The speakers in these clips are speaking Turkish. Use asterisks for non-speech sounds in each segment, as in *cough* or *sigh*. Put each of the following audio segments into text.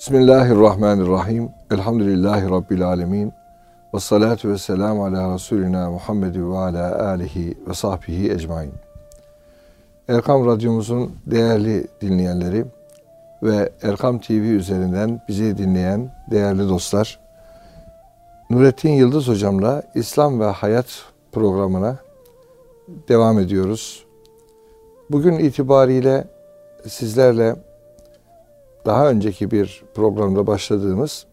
Bismillahirrahmanirrahim. Elhamdülillahi Rabbil alemin. Ve salatu ve selamu ala Resulina Muhammed ve ala alihi ve sahbihi ecmain. Erkam Radyomuzun değerli dinleyenleri ve Erkam TV üzerinden bizi dinleyen değerli dostlar, Nurettin Yıldız hocamla İslam ve Hayat programına devam ediyoruz. Bugün itibariyle sizlerle daha önceki bir programda başladığımız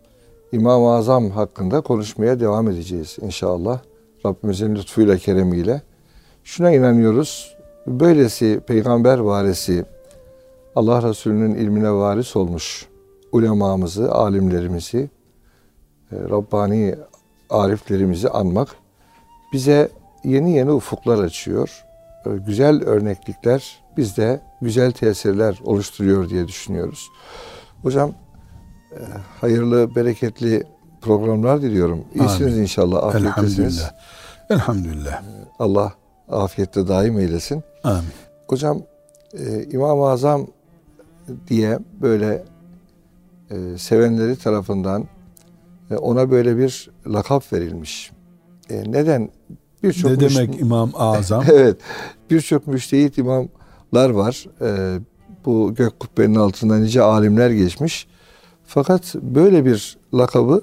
İmam-ı Azam hakkında konuşmaya devam edeceğiz inşallah. Rabbimizin lütfuyla, keremiyle. Şuna inanıyoruz. Böylesi peygamber varisi, Allah Resulü'nün ilmine varis olmuş ulemamızı, alimlerimizi, e, Rabbani ariflerimizi anmak bize yeni yeni ufuklar açıyor. E, güzel örneklikler bizde güzel tesirler oluşturuyor diye düşünüyoruz. Hocam e, hayırlı, bereketli programlar diliyorum. İyisiniz Amin. inşallah, afiyettesiniz. Elhamdülillah. Elhamdülillah. Allah afiyette daim eylesin. Amin. Hocam e, İmam-ı Azam diye böyle e, sevenleri tarafından e, ona böyle bir lakap verilmiş. E, neden? Birçok ne demek müş... İmam Azam? *laughs* evet. Birçok müştehit imamlar var. E, bu gök kubbenin altında nice alimler geçmiş. Fakat böyle bir lakabı,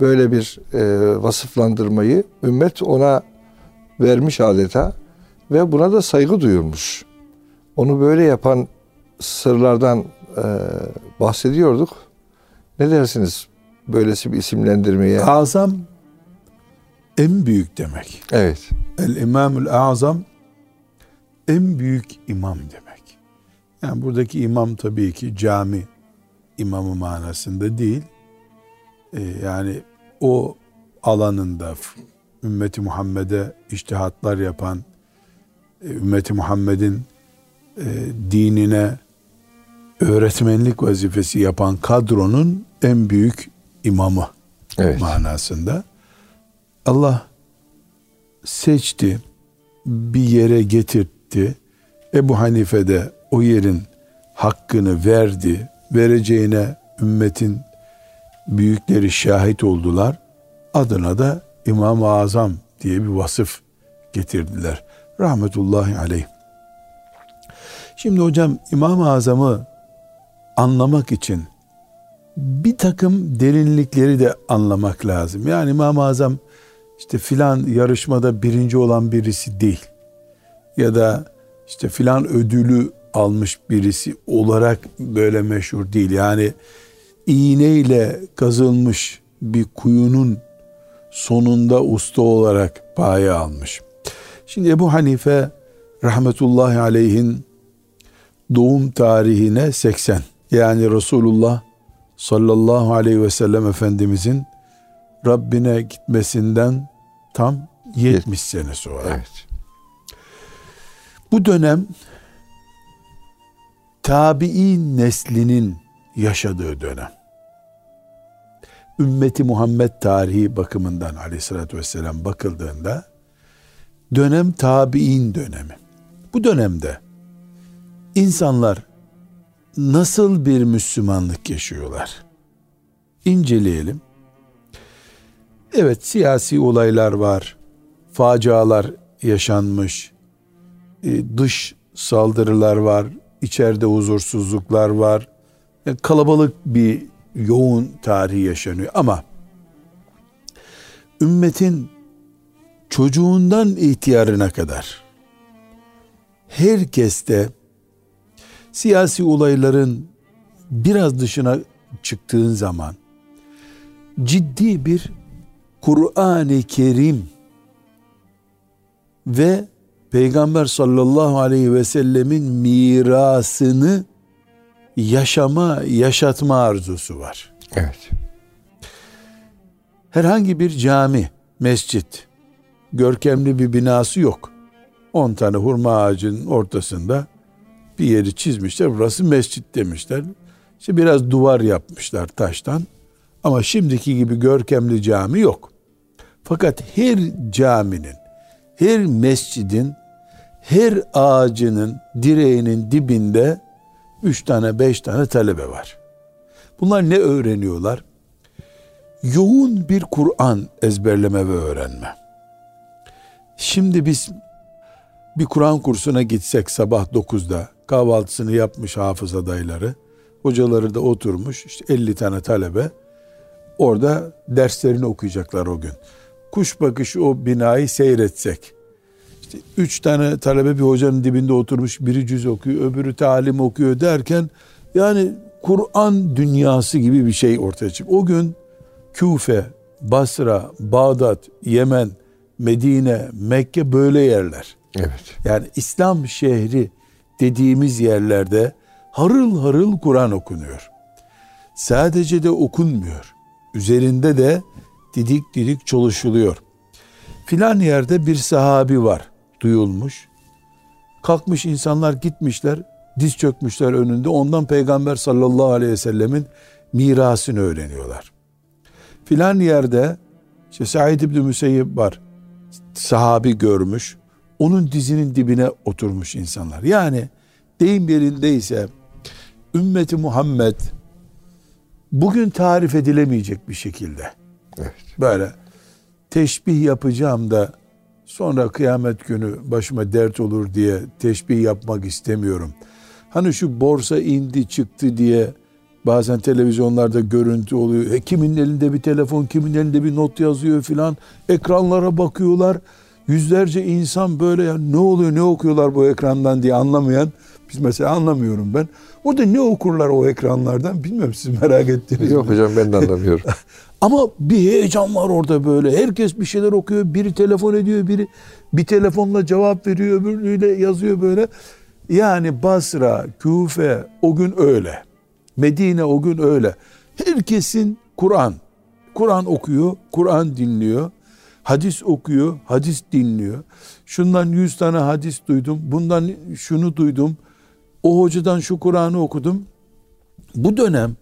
böyle bir e, vasıflandırmayı ümmet ona vermiş adeta ve buna da saygı duyurmuş. Onu böyle yapan sırlardan e, bahsediyorduk. Ne dersiniz böylesi bir isimlendirmeye? Azam en büyük demek. Evet. El İmamül Azam en büyük imam demek. Yani buradaki imam tabii ki cami imamı manasında değil. Ee, yani o alanında ümmeti Muhammed'e iştihatlar yapan, e, ümmeti Muhammed'in e, dinine öğretmenlik vazifesi yapan kadronun en büyük imamı evet. manasında. Allah seçti, bir yere getirtti. Ebu Hanife de o yerin hakkını verdi. Vereceğine ümmetin büyükleri şahit oldular. Adına da İmam-ı Azam diye bir vasıf getirdiler. Rahmetullahi aleyh. Şimdi hocam İmam-ı Azam'ı anlamak için bir takım derinlikleri de anlamak lazım. Yani İmam-ı Azam işte filan yarışmada birinci olan birisi değil. Ya da işte filan ödülü almış birisi olarak böyle meşhur değil. Yani iğneyle kazılmış bir kuyunun sonunda usta olarak paye almış. Şimdi Ebu Hanife rahmetullahi aleyhin doğum tarihine 80. Yani Resulullah sallallahu aleyhi ve sellem Efendimizin Rabbine gitmesinden tam 70 sene sonra. Evet. Bu dönem tabi'in neslinin yaşadığı dönem. Ümmeti Muhammed tarihi bakımından aleyhissalatü vesselam bakıldığında dönem tabi'in dönemi. Bu dönemde insanlar nasıl bir Müslümanlık yaşıyorlar? İnceleyelim. Evet siyasi olaylar var, facialar yaşanmış, e, dış saldırılar var, içeride huzursuzluklar var. Yani kalabalık bir yoğun tarihi yaşanıyor ama ümmetin çocuğundan ihtiyarına kadar herkeste siyasi olayların biraz dışına çıktığın zaman ciddi bir Kur'an-ı Kerim ve Peygamber sallallahu aleyhi ve sellemin mirasını yaşama, yaşatma arzusu var. Evet. Herhangi bir cami, mescit, görkemli bir binası yok. 10 tane hurma ağacının ortasında bir yeri çizmişler. Burası mescit demişler. İşte biraz duvar yapmışlar taştan. Ama şimdiki gibi görkemli cami yok. Fakat her caminin, her mescidin her ağacının direğinin dibinde üç tane beş tane talebe var. Bunlar ne öğreniyorlar? Yoğun bir Kur'an ezberleme ve öğrenme. Şimdi biz bir Kur'an kursuna gitsek sabah 9'da kahvaltısını yapmış hafız adayları, hocaları da oturmuş işte 50 tane talebe orada derslerini okuyacaklar o gün. Kuş bakışı o binayı seyretsek, işte üç tane talebe bir hocanın dibinde oturmuş, biri cüz okuyor, öbürü talim okuyor derken, yani Kur'an dünyası gibi bir şey ortaya çıkıyor. O gün Küfe, Basra, Bağdat, Yemen, Medine, Mekke böyle yerler. Evet. Yani İslam şehri dediğimiz yerlerde harıl harıl Kur'an okunuyor. Sadece de okunmuyor. Üzerinde de didik didik çalışılıyor. Filan yerde bir sahabi var duyulmuş. Kalkmış insanlar gitmişler, diz çökmüşler önünde. Ondan Peygamber sallallahu aleyhi ve sellemin mirasını öğreniyorlar. Filan yerde işte Said İbni Müseyyib var. Sahabi görmüş. Onun dizinin dibine oturmuş insanlar. Yani deyim yerindeyse ümmeti Muhammed bugün tarif edilemeyecek bir şekilde. Evet. Böyle teşbih yapacağım da sonra kıyamet günü başıma dert olur diye teşbih yapmak istemiyorum. Hani şu borsa indi çıktı diye bazen televizyonlarda görüntü oluyor. E, kimin elinde bir telefon, kimin elinde bir not yazıyor filan. Ekranlara bakıyorlar. Yüzlerce insan böyle ya ne oluyor ne okuyorlar bu ekrandan diye anlamayan biz mesela anlamıyorum ben. Orada ne okurlar o ekranlardan bilmiyorum siz merak ettiniz Yok mi? hocam ben de anlamıyorum. *laughs* Ama bir heyecan var orada böyle. Herkes bir şeyler okuyor. Biri telefon ediyor, biri bir telefonla cevap veriyor, öbürüyle yazıyor böyle. Yani Basra, Küfe o gün öyle. Medine o gün öyle. Herkesin Kur'an. Kur'an okuyor, Kur'an dinliyor. Hadis okuyor, hadis dinliyor. Şundan yüz tane hadis duydum, bundan şunu duydum. O hocadan şu Kur'an'ı okudum. Bu dönem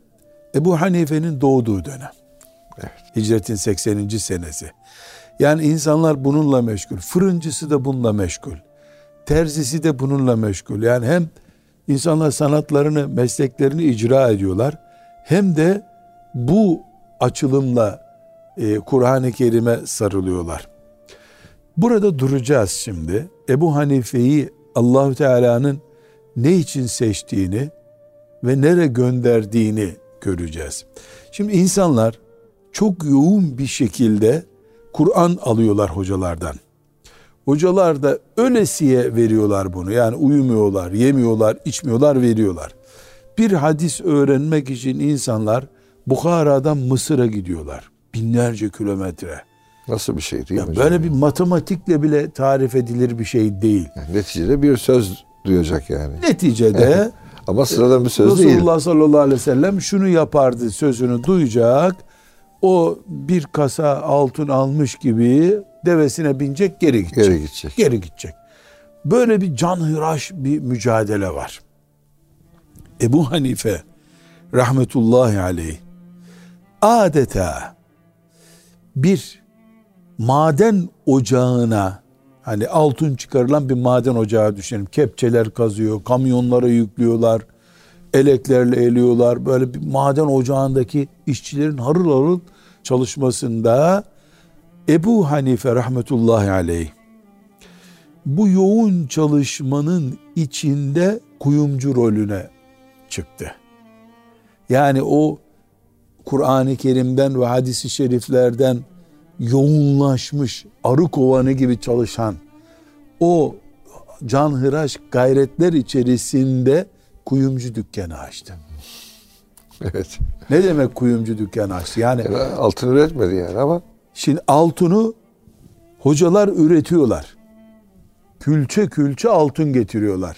Ebu Hanife'nin doğduğu dönem. Hicretin 80. senesi. Yani insanlar bununla meşgul. Fırıncısı da bununla meşgul. Terzisi de bununla meşgul. Yani hem insanlar sanatlarını, mesleklerini icra ediyorlar. Hem de bu açılımla e, Kur'an-ı Kerim'e sarılıyorlar. Burada duracağız şimdi. Ebu Hanife'yi Allahü Teala'nın ne için seçtiğini ve nere gönderdiğini göreceğiz. Şimdi insanlar çok yoğun bir şekilde Kur'an alıyorlar hocalardan. Hocalar da ölesiye veriyorlar bunu. Yani uyumuyorlar, yemiyorlar, içmiyorlar, veriyorlar. Bir hadis öğrenmek için insanlar Bukhara'dan Mısır'a gidiyorlar. Binlerce kilometre. Nasıl bir şey değil mi Ya hocam? böyle bir matematikle bile tarif edilir bir şey değil. Yani neticede bir söz duyacak yani. Neticede Ama sıradan bir söz değil. Resulullah sallallahu aleyhi ve sellem şunu yapardı sözünü duyacak. O bir kasa altın almış gibi devesine binecek geri gidecek. Geri gidecek. Geri gidecek. Böyle bir canhıraş bir mücadele var. Ebu Hanife rahmetullahi aleyh adeta bir maden ocağına hani altın çıkarılan bir maden ocağı düşünelim. Kepçeler kazıyor, kamyonlara yüklüyorlar, eleklerle eliyorlar. Böyle bir maden ocağındaki işçilerin harıl harıl çalışmasında Ebu Hanife rahmetullahi aleyh bu yoğun çalışmanın içinde kuyumcu rolüne çıktı. Yani o Kur'an-ı Kerim'den ve hadisi şeriflerden yoğunlaşmış arı kovanı gibi çalışan o canhıraş gayretler içerisinde kuyumcu dükkanı açtı. Evet. Ne demek kuyumcu dükkanı açtı? Yani Yani altın üretmedi yani ama şimdi altını hocalar üretiyorlar. Külçe külçe altın getiriyorlar.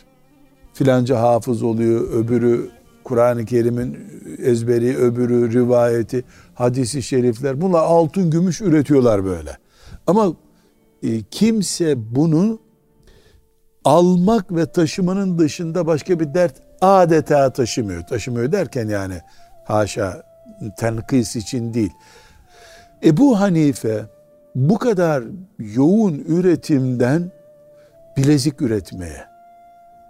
Filanca hafız oluyor, öbürü Kur'an-ı Kerim'in ezberi, öbürü rivayeti, hadisi şerifler. Bunlar altın gümüş üretiyorlar böyle. Ama e, kimse bunu almak ve taşımanın dışında başka bir dert adeta taşımıyor. Taşımıyor derken yani haşa tenkis için değil. Ebu Hanife bu kadar yoğun üretimden bilezik üretmeye,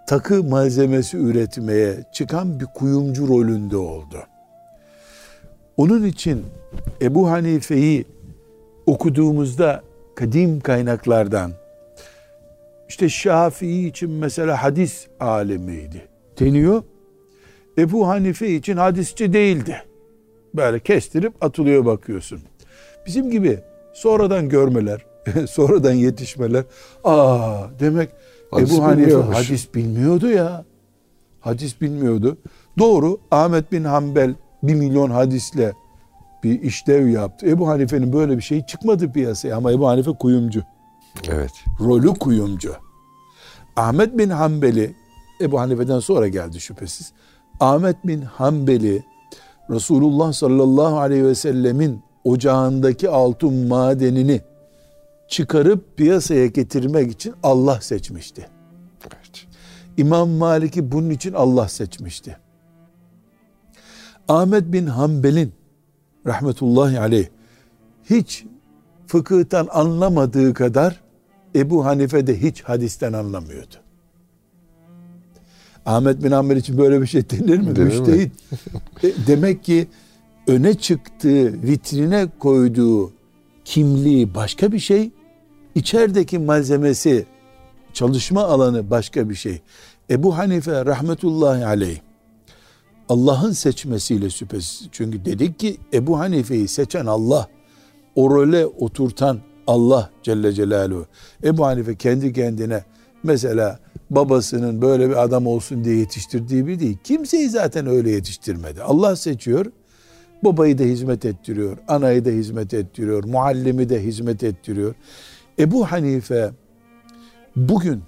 takı malzemesi üretmeye çıkan bir kuyumcu rolünde oldu. Onun için Ebu Hanife'yi okuduğumuzda kadim kaynaklardan işte Şafii için mesela hadis alemiydi deniyor. Ebu Hanife için hadisçi değildi. Böyle kestirip atılıyor bakıyorsun. Bizim gibi sonradan görmeler, *laughs* sonradan yetişmeler. Aa demek hadis Ebu Hanife hadis bilmiyordu ya. Hadis bilmiyordu. Doğru Ahmet bin Hanbel bir milyon hadisle bir işlev yaptı. Ebu Hanife'nin böyle bir şey çıkmadı piyasaya ama Ebu Hanife kuyumcu. Evet. Rolü kuyumcu. Ahmet bin Hanbel'i Ebu Hanife'den sonra geldi şüphesiz. Ahmet bin Hanbel'i Resulullah sallallahu aleyhi ve sellemin ocağındaki altın madenini çıkarıp piyasaya getirmek için Allah seçmişti. Evet. İmam Malik'i bunun için Allah seçmişti. Ahmet bin Hanbel'in rahmetullahi aleyh hiç fıkıhtan anlamadığı kadar Ebu Hanife de hiç hadisten anlamıyordu. Ahmet bin Hanbel için böyle bir şey denir mi? Denir Müştehit. e, demek ki öne çıktığı, vitrine koyduğu kimliği başka bir şey, içerideki malzemesi, çalışma alanı başka bir şey. Ebu Hanife rahmetullahi aleyh Allah'ın seçmesiyle şüphesiz. Çünkü dedik ki Ebu Hanife'yi seçen Allah, o role oturtan Allah Celle Celaluhu. Ebu Hanife kendi kendine mesela babasının böyle bir adam olsun diye yetiştirdiği bir değil. Kimseyi zaten öyle yetiştirmedi. Allah seçiyor. Babayı da hizmet ettiriyor. Anayı da hizmet ettiriyor. Muallimi de hizmet ettiriyor. Ebu Hanife bugün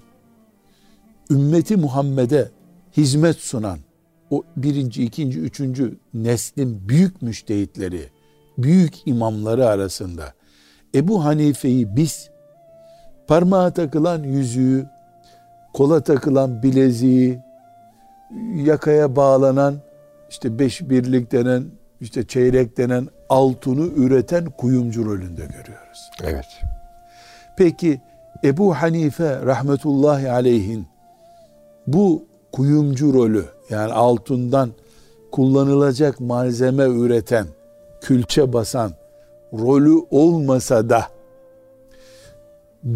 ümmeti Muhammed'e hizmet sunan o birinci, ikinci, üçüncü neslin büyük müştehitleri, büyük imamları arasında Ebu Hanife'yi biz parmağa takılan yüzüğü, kola takılan bileziği, yakaya bağlanan işte beş birlik denen, işte çeyrek denen altını üreten kuyumcu rolünde görüyoruz. Evet. Peki Ebu Hanife rahmetullahi aleyhin bu kuyumcu rolü yani altından kullanılacak malzeme üreten, külçe basan rolü olmasa da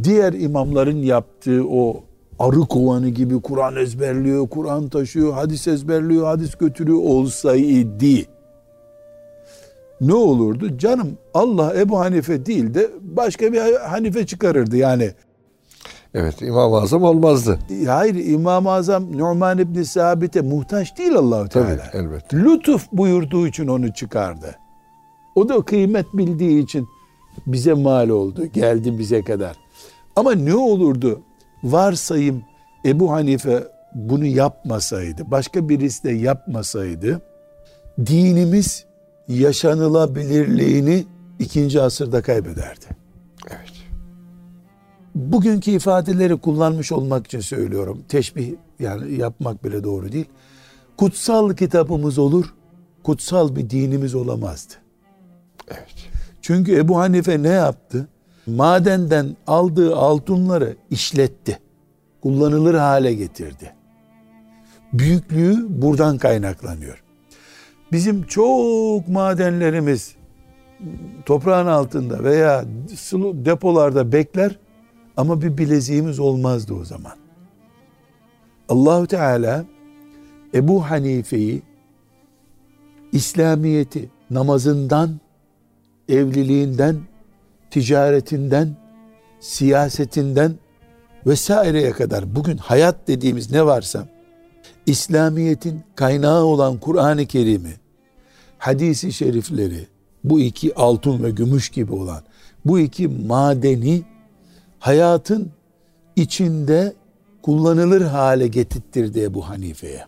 diğer imamların yaptığı o arı kovanı gibi Kur'an ezberliyor, Kur'an taşıyor, hadis ezberliyor, hadis götürüyor olsaydı ne olurdu? Canım Allah Ebu Hanife değil de başka bir Hanife çıkarırdı yani. Evet İmam-ı Azam olmazdı. Hayır İmam-ı Azam Numan İbni Sabit'e muhtaç değil Allahu Teala. Tabii elbette. Lütuf buyurduğu için onu çıkardı. O da kıymet bildiği için bize mal oldu. Geldi bize kadar. Ama ne olurdu? Varsayım Ebu Hanife bunu yapmasaydı, başka birisi de yapmasaydı, dinimiz yaşanılabilirliğini ikinci asırda kaybederdi. Evet. Bugünkü ifadeleri kullanmış olmak için söylüyorum. Teşbih yani yapmak bile doğru değil. Kutsal kitabımız olur, kutsal bir dinimiz olamazdı. Evet. Çünkü Ebu Hanife ne yaptı? Madenden aldığı altınları işletti. Kullanılır hale getirdi. Büyüklüğü buradan kaynaklanıyor. Bizim çok madenlerimiz toprağın altında veya depolarda bekler ama bir bileziğimiz olmazdı o zaman. Allahu Teala Ebu Hanife'yi İslamiyeti namazından, evliliğinden, ticaretinden, siyasetinden vesaireye kadar bugün hayat dediğimiz ne varsa İslamiyet'in kaynağı olan Kur'an-ı Kerim'i, hadisi şerifleri, bu iki altın ve gümüş gibi olan bu iki madeni hayatın içinde kullanılır hale getirttirdi Ebu Hanife'ye.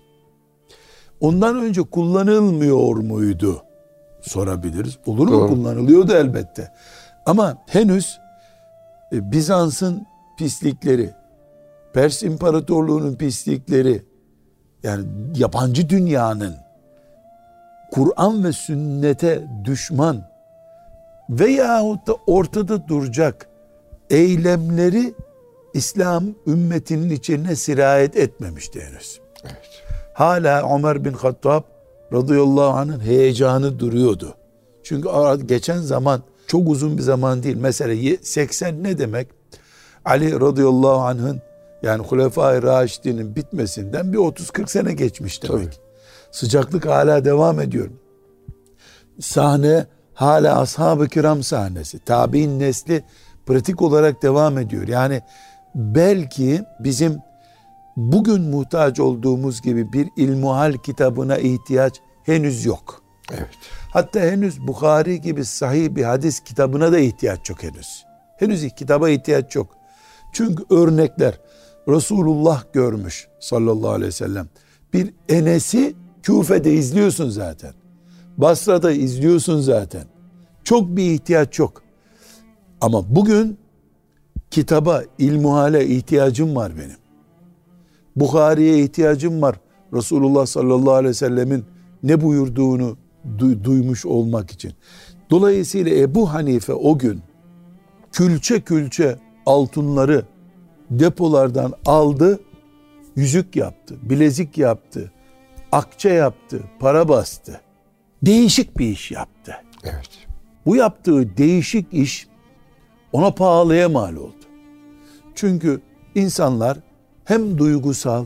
Ondan önce kullanılmıyor muydu? Sorabiliriz. Olur mu? Doğru. Kullanılıyordu elbette. Ama henüz e, Bizans'ın pislikleri, Pers İmparatorluğu'nun pislikleri, yani yabancı dünyanın Kur'an ve sünnete düşman veyahut da ortada duracak eylemleri İslam ümmetinin içine sirayet etmemişti henüz. Evet. Hala Ömer bin Hattab radıyallahu anh'ın heyecanı duruyordu. Çünkü geçen zaman çok uzun bir zaman değil. Mesela 80 ne demek? Ali radıyallahu anh'ın yani Hulefai Raşidinin bitmesinden bir 30-40 sene geçmiş demek. Tabii. Sıcaklık hala devam ediyor. Sahne hala ashab-ı kiram sahnesi. Tabi'in nesli pratik olarak devam ediyor. Yani belki bizim bugün muhtaç olduğumuz gibi bir ilmuhal kitabına ihtiyaç henüz yok. Evet. Hatta henüz Bukhari gibi sahih bir hadis kitabına da ihtiyaç yok henüz. Henüz kitaba ihtiyaç yok. Çünkü örnekler Resulullah görmüş sallallahu aleyhi ve sellem. Bir Enes'i Küfe'de izliyorsun zaten. Basra'da izliyorsun zaten. Çok bir ihtiyaç yok. Ama bugün kitaba, ilmuhale ihtiyacım var benim. Bukhari'ye ihtiyacım var. Resulullah sallallahu aleyhi ve sellemin ne buyurduğunu du- duymuş olmak için. Dolayısıyla Ebu Hanife o gün külçe külçe altınları depolardan aldı, yüzük yaptı, bilezik yaptı, akçe yaptı, para bastı. Değişik bir iş yaptı. Evet. Bu yaptığı değişik iş ona pahalıya mal oldu. Çünkü insanlar hem duygusal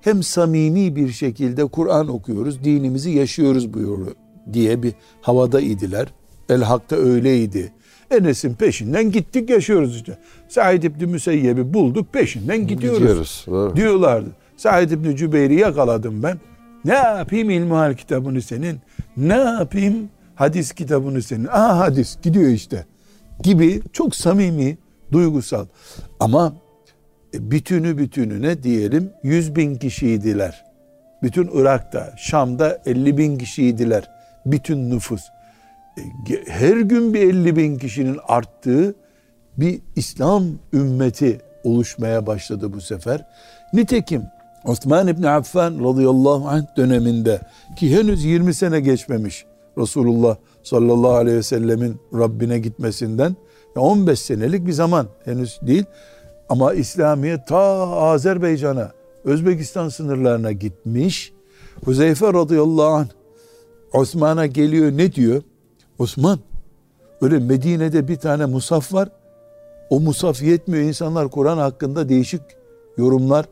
hem samimi bir şekilde Kur'an okuyoruz, dinimizi yaşıyoruz buyuruyor diye bir havada idiler. El Hak'ta öyleydi. Enes'in peşinden gittik yaşıyoruz işte. Said İbni Müseyyeb'i bulduk peşinden gidiyoruz. Gidiyoruz. Doğru. Diyorlardı. Said İbni Cübeyr'i yakaladım ben. Ne yapayım ilmuhal kitabını senin? Ne yapayım hadis kitabını senin? Aha hadis gidiyor işte. Gibi çok samimi, duygusal. Ama bütünü bütününe diyelim 100 bin kişiydiler. Bütün Irak'ta, Şam'da 50 bin kişiydiler. Bütün nüfus. E, her gün bir 50 bin kişinin arttığı bir İslam ümmeti oluşmaya başladı bu sefer. Nitekim Osman İbni Affan radıyallahu anh döneminde ki henüz 20 sene geçmemiş Resulullah sallallahu aleyhi ve sellemin Rabbine gitmesinden 15 senelik bir zaman henüz değil. Ama İslamiyet ta Azerbaycan'a, Özbekistan sınırlarına gitmiş. Huzeyfe radıyallahu anh Osman'a geliyor ne diyor? Osman öyle Medine'de bir tane musaf var. O musaf yetmiyor. insanlar Kur'an hakkında değişik yorumlar,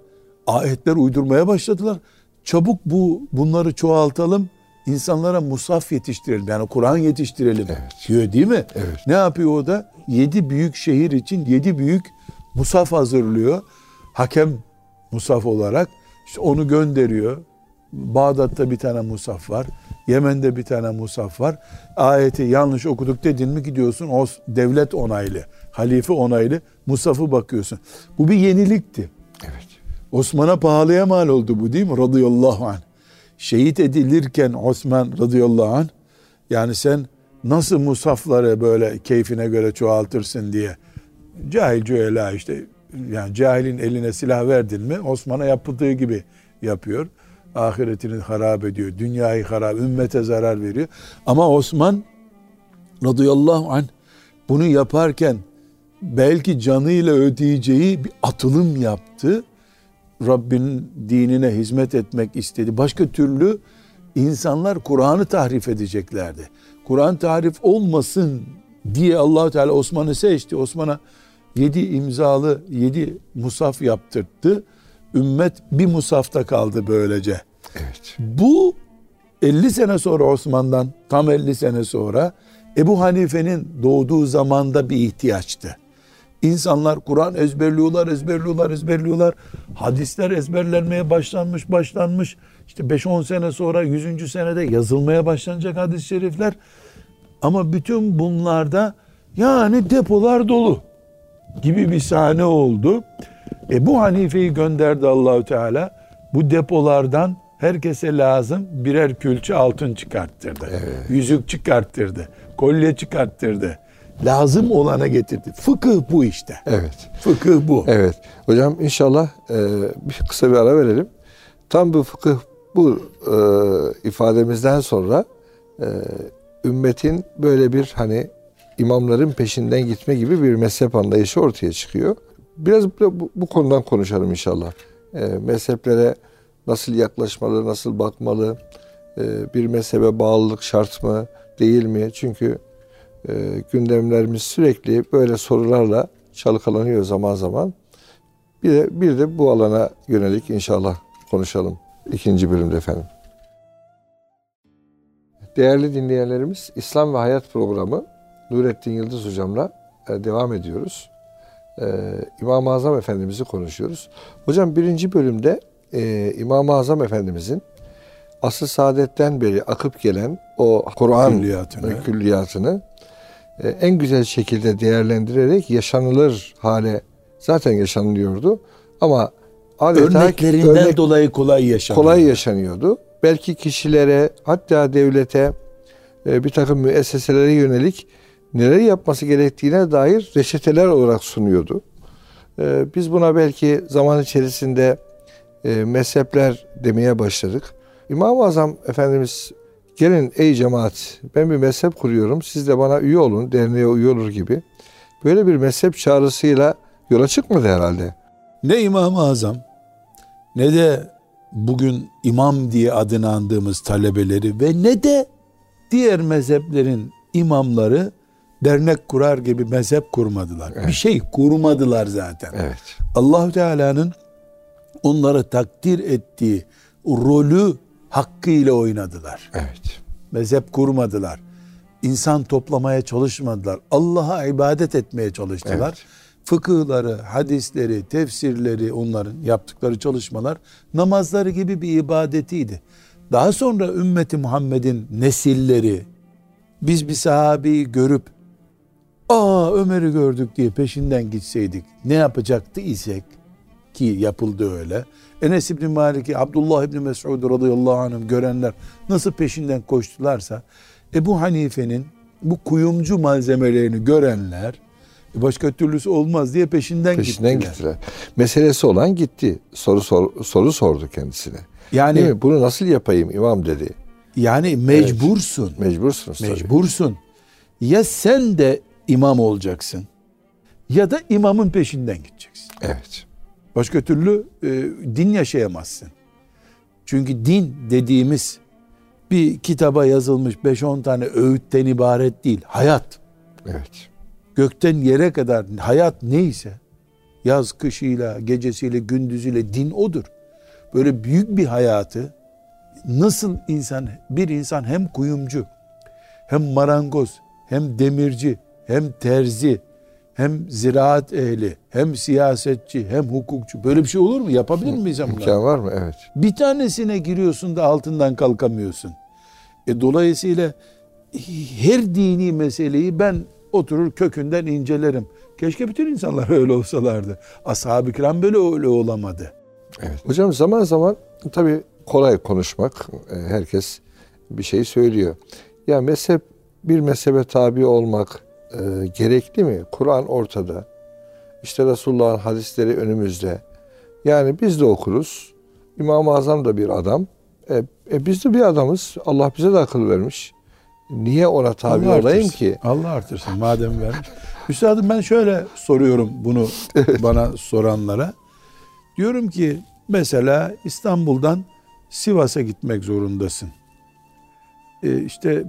ayetler uydurmaya başladılar. Çabuk bu bunları çoğaltalım. İnsanlara musaf yetiştirelim. Yani Kur'an yetiştirelim evet. diyor değil mi? Evet. Ne yapıyor o da? Yedi büyük şehir için yedi büyük musaf hazırlıyor. Hakem musaf olarak işte onu gönderiyor. Bağdat'ta bir tane musaf var. Yemen'de bir tane musaf var. Ayeti yanlış okuduk dedin mi gidiyorsun o devlet onaylı, halife onaylı musafı bakıyorsun. Bu bir yenilikti. Evet. Osman'a pahalıya mal oldu bu değil mi? Radıyallahu anh. Şehit edilirken Osman radıyallahu anh yani sen nasıl musafları böyle keyfine göre çoğaltırsın diye cahil cüela işte yani cahilin eline silah verdin mi Osman'a yapıldığı gibi yapıyor. Ahiretini harap ediyor. Dünyayı harap, ümmete zarar veriyor. Ama Osman radıyallahu anh bunu yaparken belki canıyla ödeyeceği bir atılım yaptı. Rabbinin dinine hizmet etmek istedi. Başka türlü insanlar Kur'an'ı tahrif edeceklerdi. Kur'an tahrif olmasın diye allah Teala Osman'ı seçti. Osman'a yedi imzalı yedi musaf yaptırttı. Ümmet bir musafta kaldı böylece. Evet. Bu 50 sene sonra Osman'dan tam 50 sene sonra Ebu Hanife'nin doğduğu zamanda bir ihtiyaçtı. İnsanlar Kur'an ezberliyorlar, ezberliyorlar, ezberliyorlar. Hadisler ezberlenmeye başlanmış, başlanmış. İşte 5-10 sene sonra 100. senede yazılmaya başlanacak hadis-i şerifler. Ama bütün bunlarda yani depolar dolu gibi bir sahne oldu. E bu Hanife'yi gönderdi Allahü Teala. Bu depolardan herkese lazım birer külçe altın çıkarttırdı. Evet. Yüzük çıkarttırdı. Kolye çıkarttırdı. Lazım olana getirdi. Fıkıh bu işte. Evet. Fıkıh bu. Evet. Hocam inşallah e, bir kısa bir ara verelim. Tam bu fıkıh bu e, ifademizden sonra e, ümmetin böyle bir hani imamların peşinden gitme gibi bir mezhep anlayışı ortaya çıkıyor. Biraz bu, bu konudan konuşalım inşallah. E, mezheplere nasıl yaklaşmalı, nasıl bakmalı, e, bir mezhebe bağlılık şart mı değil mi? Çünkü e, gündemlerimiz sürekli böyle sorularla çalkalanıyor zaman zaman. Bir de, bir de bu alana yönelik inşallah konuşalım ikinci bölümde efendim. Değerli dinleyenlerimiz İslam ve Hayat programı Nurettin Yıldız hocamla e, devam ediyoruz. Ee, İmam-ı Azam Efendimiz'i konuşuyoruz. Hocam birinci bölümde e, İmam-ı Azam Efendimiz'in asıl saadetten beri akıp gelen o Kur'an külliyatını, külliyatını en güzel şekilde değerlendirerek yaşanılır hale zaten yaşanılıyordu. Ama adeta örneklerinden örnek, dolayı kolay yaşanıyordu. Kolay yaşanıyordu. Belki kişilere hatta devlete e, bir takım müesseselere yönelik neler yapması gerektiğine dair reçeteler olarak sunuyordu. E, biz buna belki zaman içerisinde e, mezhepler demeye başladık. İmam-ı Azam Efendimiz gelin ey cemaat ben bir mezhep kuruyorum siz de bana üye olun derneğe üye olur gibi. Böyle bir mezhep çağrısıyla yola çıkmadı herhalde. Ne İmam-ı Azam ne de bugün imam diye adını andığımız talebeleri ve ne de diğer mezheplerin imamları dernek kurar gibi mezhep kurmadılar. Evet. Bir şey kurmadılar zaten. Evet. Allah Teala'nın onları takdir ettiği rolü hakkıyla oynadılar. Evet. Mezhep kurmadılar. İnsan toplamaya çalışmadılar. Allah'a ibadet etmeye çalıştılar. Evet. Fıkıhları, hadisleri, tefsirleri onların yaptıkları çalışmalar namazları gibi bir ibadetiydi. Daha sonra ümmeti Muhammed'in nesilleri biz bir sahabeyi görüp aa Ömer'i gördük diye peşinden gitseydik ne yapacaktı isek ki yapıldı öyle. Enes İbni Malik'i Abdullah İbni Mesud radıyallahu anh'ım görenler nasıl peşinden koştularsa Ebu Hanife'nin bu kuyumcu malzemelerini görenler e başka türlüsü olmaz diye peşinden, peşinden gittiler. gittiler. Meselesi olan gitti. Soru sor, soru sordu kendisine. Yani bunu nasıl yapayım imam dedi. Yani mecbursun. Evet, Mecbursun. Tabii. Ya sen de imam olacaksın ya da imamın peşinden gideceksin. Evet. Başka türlü e, din yaşayamazsın. Çünkü din dediğimiz bir kitaba yazılmış 5-10 tane öğütten ibaret değil. Hayat. Evet. Gökten yere kadar hayat neyse yaz kışıyla, gecesiyle, gündüzüyle din odur. Böyle büyük bir hayatı nasıl insan bir insan hem kuyumcu hem marangoz hem demirci hem terzi hem ziraat ehli, hem siyasetçi, hem hukukçu. Böyle bir şey olur mu? Yapabilir miyiz bunları? İmkan var mı? Evet. Bir tanesine giriyorsun da altından kalkamıyorsun. E dolayısıyla her dini meseleyi ben oturur kökünden incelerim. Keşke bütün insanlar *laughs* öyle olsalardı. Ashab-ı kiram böyle öyle olamadı. Evet. Hocam zaman zaman tabii kolay konuşmak. E, herkes bir şey söylüyor. Ya mezhep bir mezhebe tabi olmak, e, gerekli mi? Kur'an ortada. İşte Resulullah'ın hadisleri önümüzde. Yani biz de okuruz. İmam-ı Azam da bir adam. E, e biz de bir adamız. Allah bize de akıl vermiş. Niye ona tabi Allah olayım artırsın. ki? Allah artırsın madem vermiş. Üstadım ben şöyle soruyorum bunu *laughs* bana soranlara. Diyorum ki mesela İstanbul'dan Sivas'a gitmek zorundasın. E işte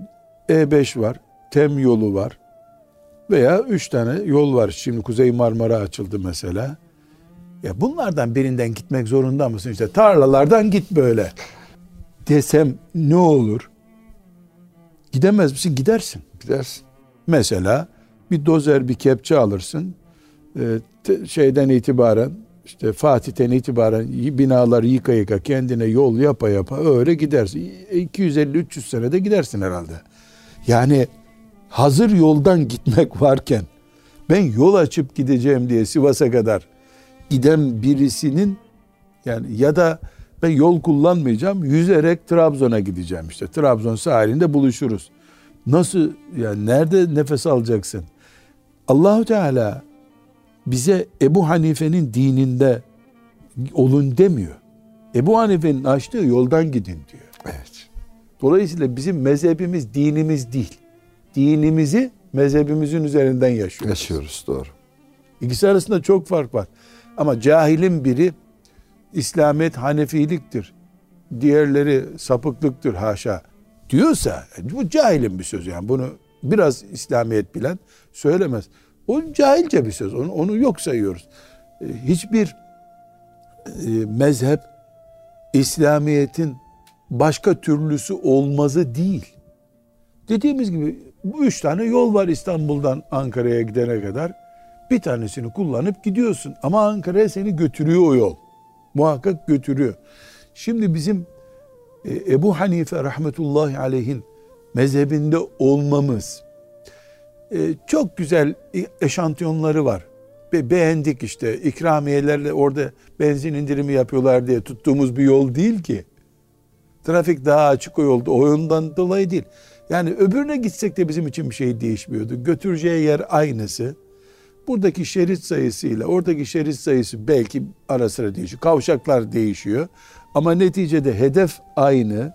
E5 var, TEM yolu var, veya üç tane yol var. Şimdi Kuzey Marmara açıldı mesela. Ya bunlardan birinden gitmek zorunda mısın? İşte tarlalardan git böyle. Desem ne olur? Gidemez misin? Gidersin. Gidersin. Mesela bir dozer bir kepçe alırsın. Ee, şeyden itibaren işte Fatih'ten itibaren binaları yıka yıka kendine yol yapa yapa öyle gidersin. 250-300 senede gidersin herhalde. Yani hazır yoldan gitmek varken ben yol açıp gideceğim diye Sivas'a kadar giden birisinin yani ya da ben yol kullanmayacağım yüzerek Trabzon'a gideceğim işte Trabzon sahilinde buluşuruz. Nasıl yani nerede nefes alacaksın? Allahu Teala bize Ebu Hanife'nin dininde olun demiyor. Ebu Hanife'nin açtığı yoldan gidin diyor. Evet. Dolayısıyla bizim mezhebimiz dinimiz değil dinimizi mezhebimizin üzerinden yaşıyoruz. Yaşıyoruz doğru. İkisi arasında çok fark var. Ama cahilin biri İslamiyet Hanefiliktir diğerleri sapıklıktır haşa diyorsa bu cahilin bir söz yani bunu biraz İslamiyet bilen söylemez. O cahilce bir söz. Onu, onu yok sayıyoruz. E, hiçbir e, mezhep İslamiyet'in başka türlüsü olmazı değil. Dediğimiz gibi bu üç tane yol var İstanbul'dan Ankara'ya gidene kadar. Bir tanesini kullanıp gidiyorsun. Ama Ankara'ya seni götürüyor o yol. Muhakkak götürüyor. Şimdi bizim e, Ebu Hanife rahmetullahi aleyhin mezhebinde olmamız e, çok güzel eşantiyonları var. Be beğendik işte ikramiyelerle orada benzin indirimi yapıyorlar diye tuttuğumuz bir yol değil ki. Trafik daha açık o yolda. O yoldan dolayı değil. Yani öbürüne gitsek de bizim için bir şey değişmiyordu. Götüreceği yer aynısı. Buradaki şerit sayısıyla oradaki şerit sayısı belki ara sıra değişiyor. Kavşaklar değişiyor. Ama neticede hedef aynı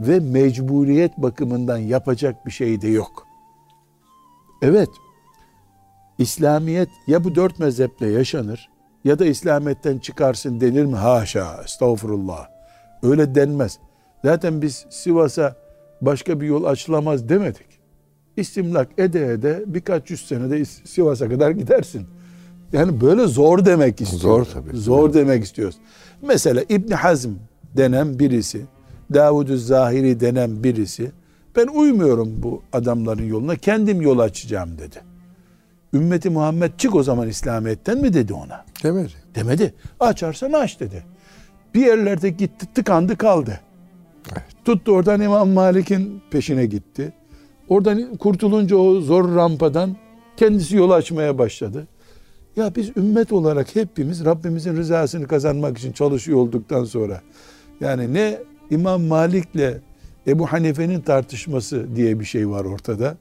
ve mecburiyet bakımından yapacak bir şey de yok. Evet, İslamiyet ya bu dört mezheple yaşanır ya da İslamiyet'ten çıkarsın denir mi? Haşa, estağfurullah. Öyle denmez. Zaten biz Sivas'a başka bir yol açılamaz demedik. İstimlak ede ede birkaç yüz senede Sivas'a kadar gidersin. Yani böyle zor demek istiyoruz. Zor tabii. Zor demek istiyoruz. Mesela İbn Hazm denen birisi, davud Zahiri denen birisi, ben uymuyorum bu adamların yoluna, kendim yol açacağım dedi. Ümmeti Muhammed çık o zaman İslamiyet'ten mi dedi ona? Demedi. Demedi. Açarsan aç dedi. Bir yerlerde gitti tıkandı kaldı. Tuttu oradan İmam Malik'in peşine gitti. Oradan kurtulunca o zor rampadan kendisi yol açmaya başladı. Ya biz ümmet olarak hepimiz Rabbimizin rızasını kazanmak için çalışıyor olduktan sonra yani ne İmam Malik'le Ebu Hanife'nin tartışması diye bir şey var ortada.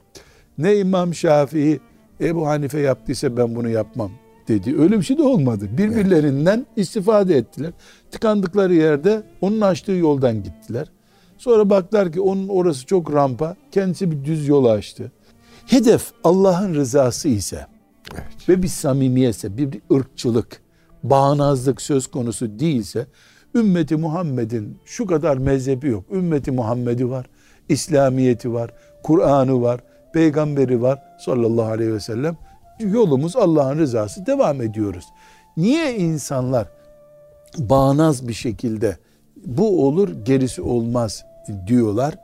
Ne İmam Şafii Ebu Hanife yaptıysa ben bunu yapmam dedi. Öyle bir şey de olmadı. Birbirlerinden istifade ettiler. Tıkandıkları yerde onun açtığı yoldan gittiler. Sonra baktılar ki onun orası çok rampa. Kendisi bir düz yol açtı. Hedef Allah'ın rızası ise evet. ve bir samimiyetse, bir ırkçılık, bağnazlık söz konusu değilse ümmeti Muhammed'in şu kadar mezhebi yok. Ümmeti Muhammed'i var, İslamiyeti var, Kur'an'ı var, peygamberi var sallallahu aleyhi ve sellem. Yolumuz Allah'ın rızası devam ediyoruz. Niye insanlar bağnaz bir şekilde bu olur gerisi olmaz diyorlar.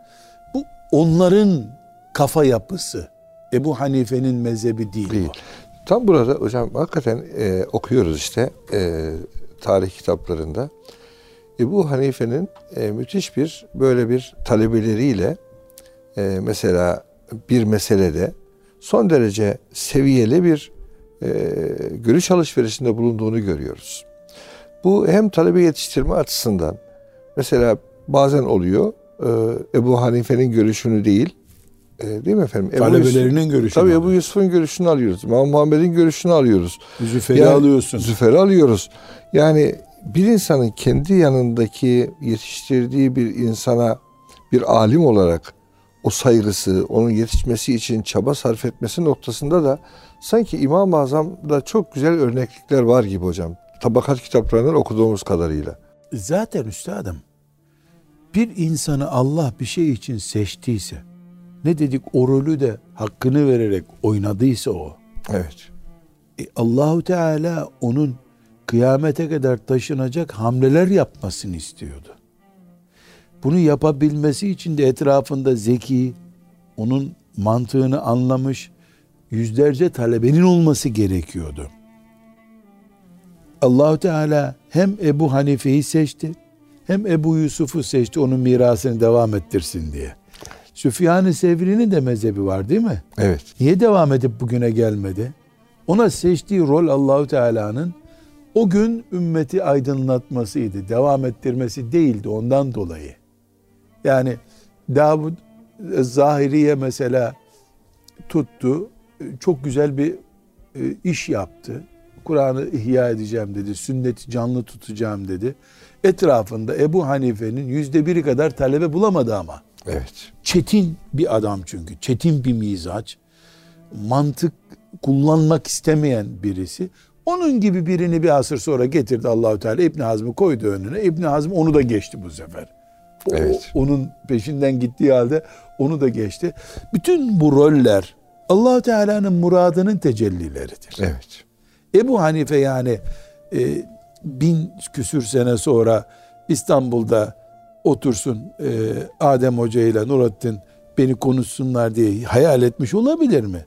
Bu onların kafa yapısı. Ebu Hanife'nin mezhebi değil, değil. Tam burada hocam hakikaten e, okuyoruz işte e, tarih kitaplarında. Ebu Hanife'nin e, müthiş bir böyle bir talebeleriyle e, mesela bir meselede son derece seviyeli bir e, görüş alışverişinde bulunduğunu görüyoruz. Bu hem talebe yetiştirme açısından mesela bazen oluyor Ebu Hanife'nin görüşünü değil e, değil mi efendim? Ebu Talebelerinin Yusuf, görüşünü. Tabii Ebu Yusuf'un görüşünü alıyoruz. İmam Muhammed'in görüşünü alıyoruz. Züfer'i yani, alıyorsun. Züfer'i alıyoruz. Yani bir insanın kendi yanındaki yetiştirdiği bir insana bir alim olarak o saygısı, onun yetişmesi için çaba sarf etmesi noktasında da sanki İmam-ı Azam'da çok güzel örneklikler var gibi hocam. Tabakat kitaplarından okuduğumuz kadarıyla. Zaten üstadım bir insanı Allah bir şey için seçtiyse ne dedik o rolü de hakkını vererek oynadıysa o. Evet. E, Allahu Teala onun kıyamete kadar taşınacak hamleler yapmasını istiyordu. Bunu yapabilmesi için de etrafında zeki, onun mantığını anlamış yüzlerce talebenin olması gerekiyordu. Allahu Teala hem Ebu Hanife'yi seçti, hem Ebu Yusuf'u seçti onun mirasını devam ettirsin diye. Süfyan-ı Sevri'nin de mezhebi var değil mi? Evet. Niye devam edip bugüne gelmedi? Ona seçtiği rol Allahu Teala'nın o gün ümmeti aydınlatmasıydı. Devam ettirmesi değildi ondan dolayı. Yani Davud Zahiriye mesela tuttu. Çok güzel bir e, iş yaptı. Kur'an'ı ihya edeceğim dedi. Sünneti canlı tutacağım dedi. Etrafında Ebu Hanife'nin yüzde biri kadar talebe bulamadı ama. Evet. Çetin bir adam çünkü. Çetin bir mizaç. Mantık kullanmak istemeyen birisi. Onun gibi birini bir asır sonra getirdi Allahu Teala İbn Hazm'ı koydu önüne. İbn Hazm onu da geçti bu sefer. Evet. O, onun peşinden gittiği halde onu da geçti. Bütün bu roller allah Teala'nın muradının tecellileridir. Evet. Ebu Hanife yani e, bin küsür sene sonra İstanbul'da otursun e, Adem Hoca ile Nurattin beni konuşsunlar diye hayal etmiş olabilir mi?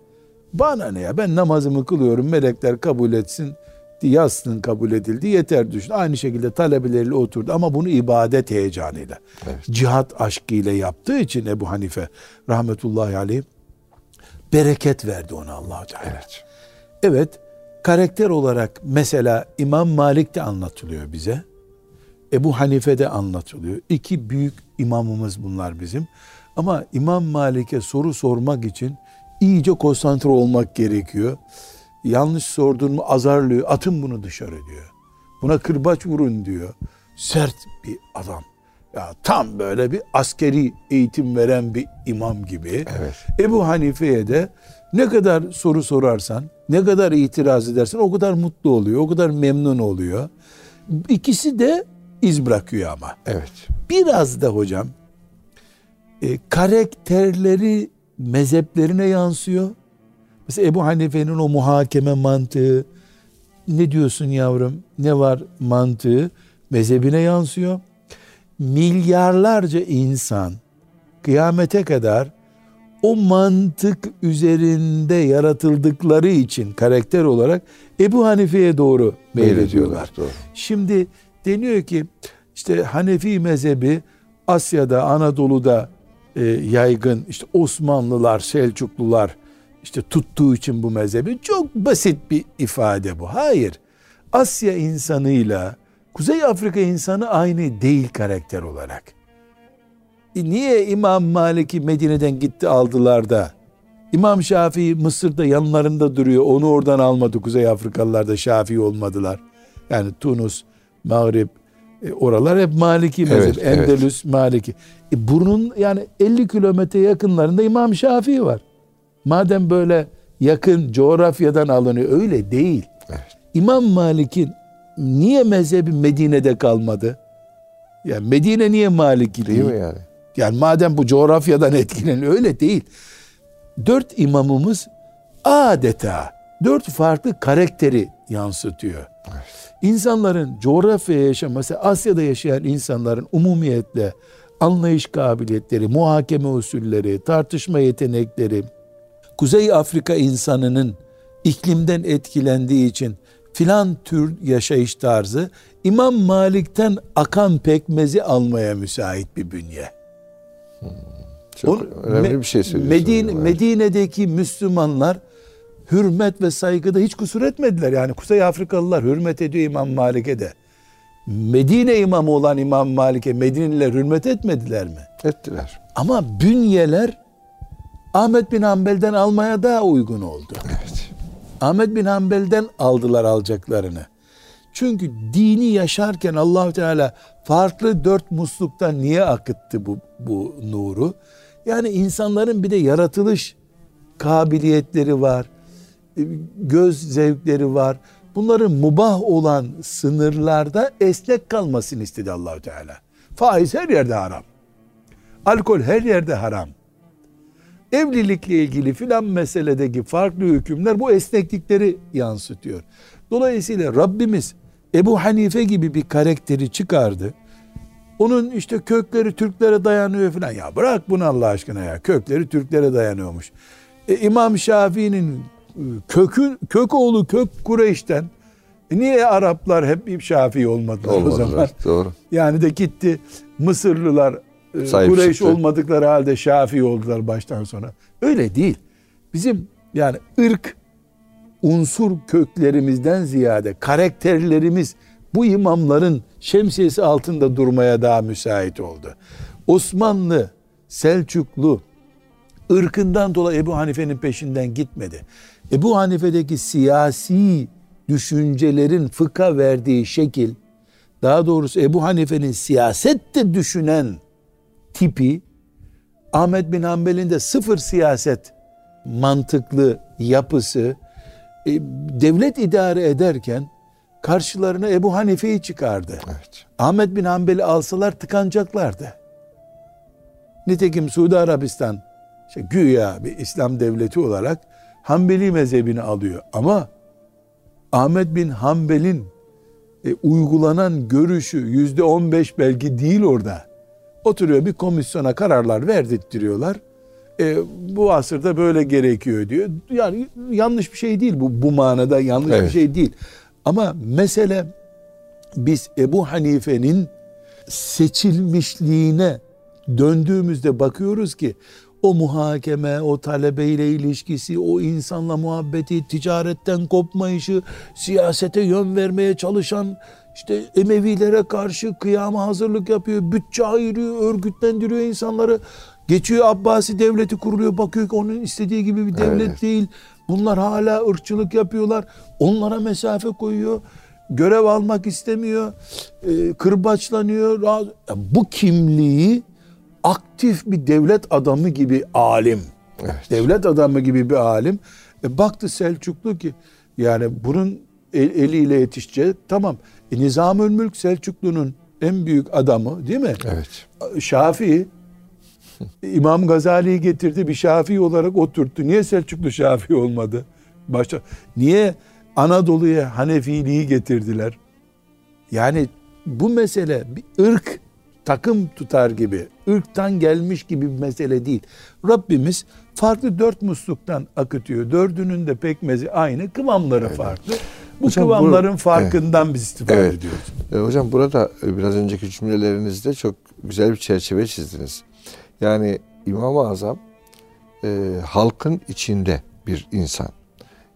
Bana ne ya ben namazımı kılıyorum melekler kabul etsin yazsın kabul edildi yeter düşün. Aynı şekilde talebeleriyle oturdu ama bunu ibadet heyecanıyla, evet. cihat aşkıyla yaptığı için Ebu Hanife rahmetullahi aleyh bereket verdi ona allah Teala. Evet. evet karakter olarak mesela İmam Malik de anlatılıyor bize. Ebu Hanife de anlatılıyor. İki büyük imamımız bunlar bizim. Ama İmam Malik'e soru sormak için iyice konsantre olmak gerekiyor. Yanlış sordun mu azarlıyor. Atın bunu dışarı diyor. Buna kırbaç vurun diyor. Sert bir adam. Ya tam böyle bir askeri eğitim veren bir imam gibi. Evet. Ebu Hanife'ye de ne kadar soru sorarsan, ne kadar itiraz edersen o kadar mutlu oluyor, o kadar memnun oluyor. İkisi de iz bırakıyor ama. Evet. Biraz da hocam e, karakterleri mezheplerine yansıyor. Mesela Ebu Hanife'nin o muhakeme mantığı ne diyorsun yavrum ne var mantığı mezhebine yansıyor. Milyarlarca insan kıyamete kadar o mantık üzerinde yaratıldıkları için karakter olarak Ebu Hanife'ye doğru meylediyorlar. Doğru. Şimdi deniyor ki işte Hanefi mezhebi Asya'da, Anadolu'da e, yaygın. işte Osmanlılar, Selçuklular işte tuttuğu için bu mezhebi çok basit bir ifade bu. Hayır. Asya insanıyla Kuzey Afrika insanı aynı değil karakter olarak. E niye İmam Malik'i Medine'den gitti aldılar da İmam Şafii Mısır'da yanlarında duruyor. Onu oradan almadı. Kuzey Afrikalılar da Şafii olmadılar. Yani Tunus, Mağrib, e, oralar hep Maliki mezhep. Evet, Endülüs evet. Maliki. E, bunun yani 50 kilometre yakınlarında İmam Şafii var. Madem böyle yakın coğrafyadan alınıyor öyle değil. Evet. İmam Malik'in niye mezhebi Medine'de kalmadı? Yani Medine niye Maliki değil? Değil mi yani? Yani madem bu coğrafyadan *laughs* etkileniyor öyle değil. Dört imamımız adeta dört farklı karakteri yansıtıyor. İnsanların coğrafyaya yaşaması, Asya'da yaşayan insanların umumiyetle anlayış kabiliyetleri, muhakeme usulleri, tartışma yetenekleri, Kuzey Afrika insanının iklimden etkilendiği için filan tür yaşayış tarzı İmam Malik'ten akan pekmezi almaya müsait bir bünye. Çok On, önemli bir şey söylüyorsun. Medine, Medine'deki Müslümanlar hürmet ve saygıda hiç kusur etmediler. Yani Kuzey Afrikalılar hürmet ediyor İmam Malik'e de. Medine imamı olan İmam Malik'e Medineliler hürmet etmediler mi? Ettiler. Ama bünyeler Ahmet bin Hanbel'den almaya daha uygun oldu. Evet. Ahmet bin Hanbel'den aldılar alacaklarını. Çünkü dini yaşarken allah Teala farklı dört musluktan niye akıttı bu, bu nuru? Yani insanların bir de yaratılış kabiliyetleri var. Göz zevkleri var. Bunların mubah olan sınırlarda esnek kalmasını istedi allah Teala. Faiz her yerde haram. Alkol her yerde haram evlilikle ilgili filan meseledeki farklı hükümler bu esneklikleri yansıtıyor. Dolayısıyla Rabbimiz Ebu Hanife gibi bir karakteri çıkardı. Onun işte kökleri Türklere dayanıyor filan. Ya bırak bunu Allah aşkına ya. Kökleri Türklere dayanıyormuş. E, İmam Şafii'nin e, kökü, kök oğlu kök Kureyş'ten e niye Araplar hep Şafii olmadılar, olmadılar o zaman? Doğru. Yani de gitti Mısırlılar e, Sahip Kureyş çıktı. olmadıkları halde Şafii oldular baştan sona. Öyle değil. Bizim yani ırk unsur köklerimizden ziyade karakterlerimiz bu imamların şemsiyesi altında durmaya daha müsait oldu. Osmanlı, Selçuklu ırkından dolayı Ebu Hanife'nin peşinden gitmedi. Ebu Hanife'deki siyasi düşüncelerin fıkha verdiği şekil, daha doğrusu Ebu Hanife'nin siyasette düşünen tipi Ahmet bin Hanbel'in de sıfır siyaset mantıklı yapısı e, devlet idare ederken karşılarına Ebu Hanife'yi çıkardı. Evet. Ahmet bin Hanbel'i alsalar tıkanacaklardı. Nitekim Suudi Arabistan işte güya bir İslam devleti olarak Hanbeli mezhebini alıyor. Ama Ahmet bin Hanbel'in e, uygulanan görüşü yüzde on beş belki değil orada. Oturuyor bir komisyona kararlar verdirtiyorlar. E, bu asırda böyle gerekiyor diyor. Yani yanlış bir şey değil bu bu manada yanlış evet. bir şey değil. Ama mesele biz Ebu Hanife'nin seçilmişliğine döndüğümüzde bakıyoruz ki o muhakeme, o talebeyle ilişkisi, o insanla muhabbeti, ticaretten kopmayışı, siyasete yön vermeye çalışan işte Emevilere karşı kıyama hazırlık yapıyor, bütçe ayırıyor, örgütlendiriyor insanları. Geçiyor Abbasi devleti kuruluyor, bakıyor ki onun istediği gibi bir devlet evet. değil. Bunlar hala ırkçılık yapıyorlar. Onlara mesafe koyuyor. Görev almak istemiyor. E, kırbaçlanıyor. Bu kimliği aktif bir devlet adamı gibi alim. Evet. Devlet adamı gibi bir alim. E, baktı Selçuklu ki yani bunun el, eliyle yetişecek. Tamam. E, Nizamül Mülk Selçuklu'nun en büyük adamı değil mi? Evet. Şafii *laughs* İmam Gazali'yi getirdi bir Şafii olarak oturttu. Niye Selçuklu Şafii olmadı? Başta niye Anadolu'ya Hanefiliği getirdiler? Yani bu mesele bir ırk takım tutar gibi, ırktan gelmiş gibi bir mesele değil. Rabbimiz farklı dört musluktan akıtıyor. Dördünün de pekmezi aynı, kıvamları evet. farklı. Bu hocam, kıvamların bu, farkından evet. biz istifade evet. ediyoruz. E, hocam burada e, biraz önceki cümlelerinizde çok güzel bir çerçeve çizdiniz. Yani İmam-ı Azam e, halkın içinde bir insan.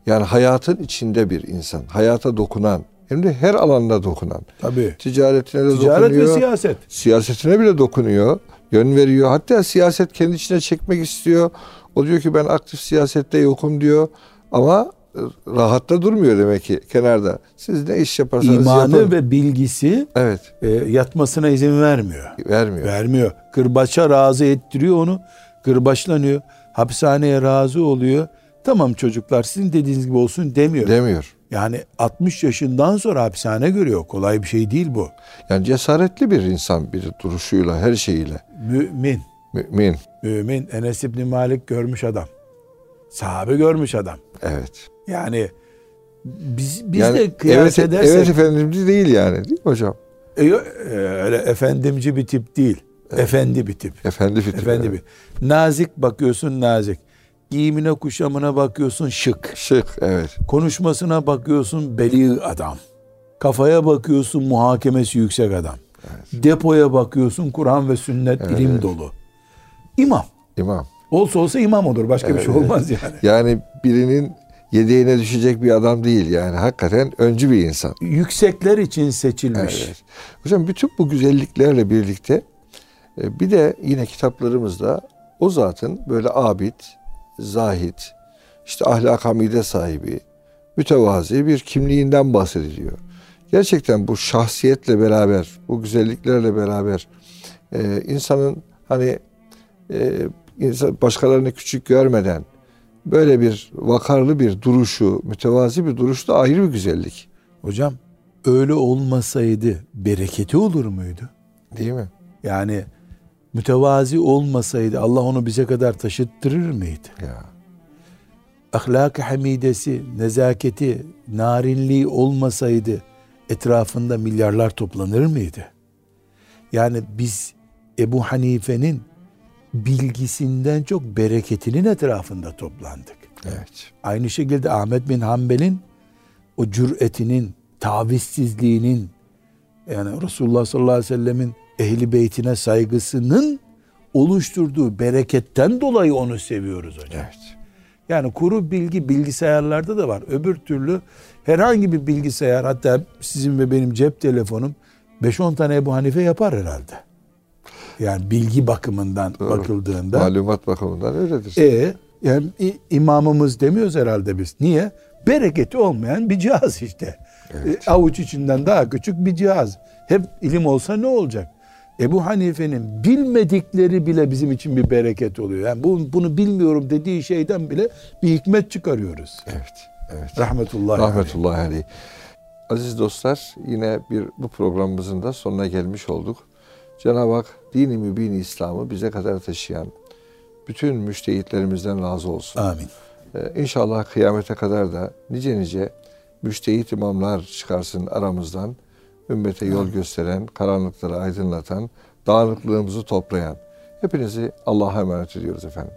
Yani hayatın içinde bir insan. Hayata dokunan, hem de her alanda dokunan. Tabii. Ticaretine de Ticaret dokunuyor. ve siyaset. Siyasetine bile dokunuyor. Yön veriyor. Hatta siyaset kendi içine çekmek istiyor. O diyor ki ben aktif siyasette yokum diyor. Ama rahatta durmuyor demek ki kenarda. Siz ne iş yaparsanız İmanı yapın. ve bilgisi evet. e, yatmasına izin vermiyor. Vermiyor. Vermiyor. Kırbaça razı ettiriyor onu. Kırbaçlanıyor. Hapishaneye razı oluyor. Tamam çocuklar sizin dediğiniz gibi olsun demiyor. Demiyor. Yani 60 yaşından sonra hapishane görüyor. Kolay bir şey değil bu. Yani cesaretli bir insan bir duruşuyla, her şeyiyle. Mümin. Mümin. Mümin. Enes İbni Malik görmüş adam. Sahabe görmüş adam. Evet. Yani biz, biz yani, de kıyas evet, edersek... Evet efendimci değil yani değil mi hocam? E, e, öyle efendimci bir tip değil. Evet. Efendi bir tip. Efendi bir tip. Efendi evet. bir. Nazik bakıyorsun nazik. Giyimine kuşamına bakıyorsun şık. Şık evet. Konuşmasına bakıyorsun beli adam. Kafaya bakıyorsun muhakemesi yüksek adam. Evet. Depoya bakıyorsun Kur'an ve sünnet evet. ilim dolu. İmam. İmam. Olsa olsa imam olur. Başka evet. bir şey olmaz yani. Yani birinin yedeğine düşecek bir adam değil yani. Hakikaten öncü bir insan. Yüksekler için seçilmiş. Evet. Hocam bütün bu güzelliklerle birlikte e, bir de yine kitaplarımızda o zatın böyle abid, zahit, işte ahlak hamide sahibi, mütevazi bir kimliğinden bahsediliyor. Gerçekten bu şahsiyetle beraber, bu güzelliklerle beraber e, insanın hani e, başkalarını küçük görmeden böyle bir vakarlı bir duruşu, mütevazi bir duruş da ayrı bir güzellik. Hocam öyle olmasaydı bereketi olur muydu? Değil mi? Yani mütevazi olmasaydı Allah onu bize kadar taşıttırır mıydı? Ya. Ahlak-ı hamidesi, nezaketi, narinliği olmasaydı etrafında milyarlar toplanır mıydı? Yani biz Ebu Hanife'nin bilgisinden çok bereketinin etrafında toplandık. Evet. Aynı şekilde Ahmet bin Hanbel'in o cüretinin, tavizsizliğinin yani Resulullah sallallahu aleyhi ve sellemin ehli beytine saygısının oluşturduğu bereketten dolayı onu seviyoruz hocam. Evet. Yani kuru bilgi bilgisayarlarda da var. Öbür türlü herhangi bir bilgisayar hatta sizin ve benim cep telefonum 5-10 tane Ebu Hanife yapar herhalde. Yani bilgi bakımından Doğru. bakıldığında. Malumat bakımından öyledir. E, yani imamımız demiyoruz herhalde biz. Niye? Bereketi olmayan bir cihaz işte. Evet. E, avuç içinden daha küçük bir cihaz. Hep ilim olsa ne olacak? Ebu Hanife'nin bilmedikleri bile bizim için bir bereket oluyor. Yani bu, bunu bilmiyorum dediği şeyden bile bir hikmet çıkarıyoruz. Evet. Evet. Rahmetullahi, Rahmetullahi aleyh. Aziz dostlar yine bir bu programımızın da sonuna gelmiş olduk. Cenab-ı Hak dini mübin İslam'ı bize kadar taşıyan bütün müştehitlerimizden razı olsun. Amin. Ee, İnşallah kıyamete kadar da nice nice müştehit imamlar çıkarsın aramızdan. Ümmete yol gösteren, karanlıkları aydınlatan, dağınıklığımızı toplayan. Hepinizi Allah'a emanet ediyoruz efendim.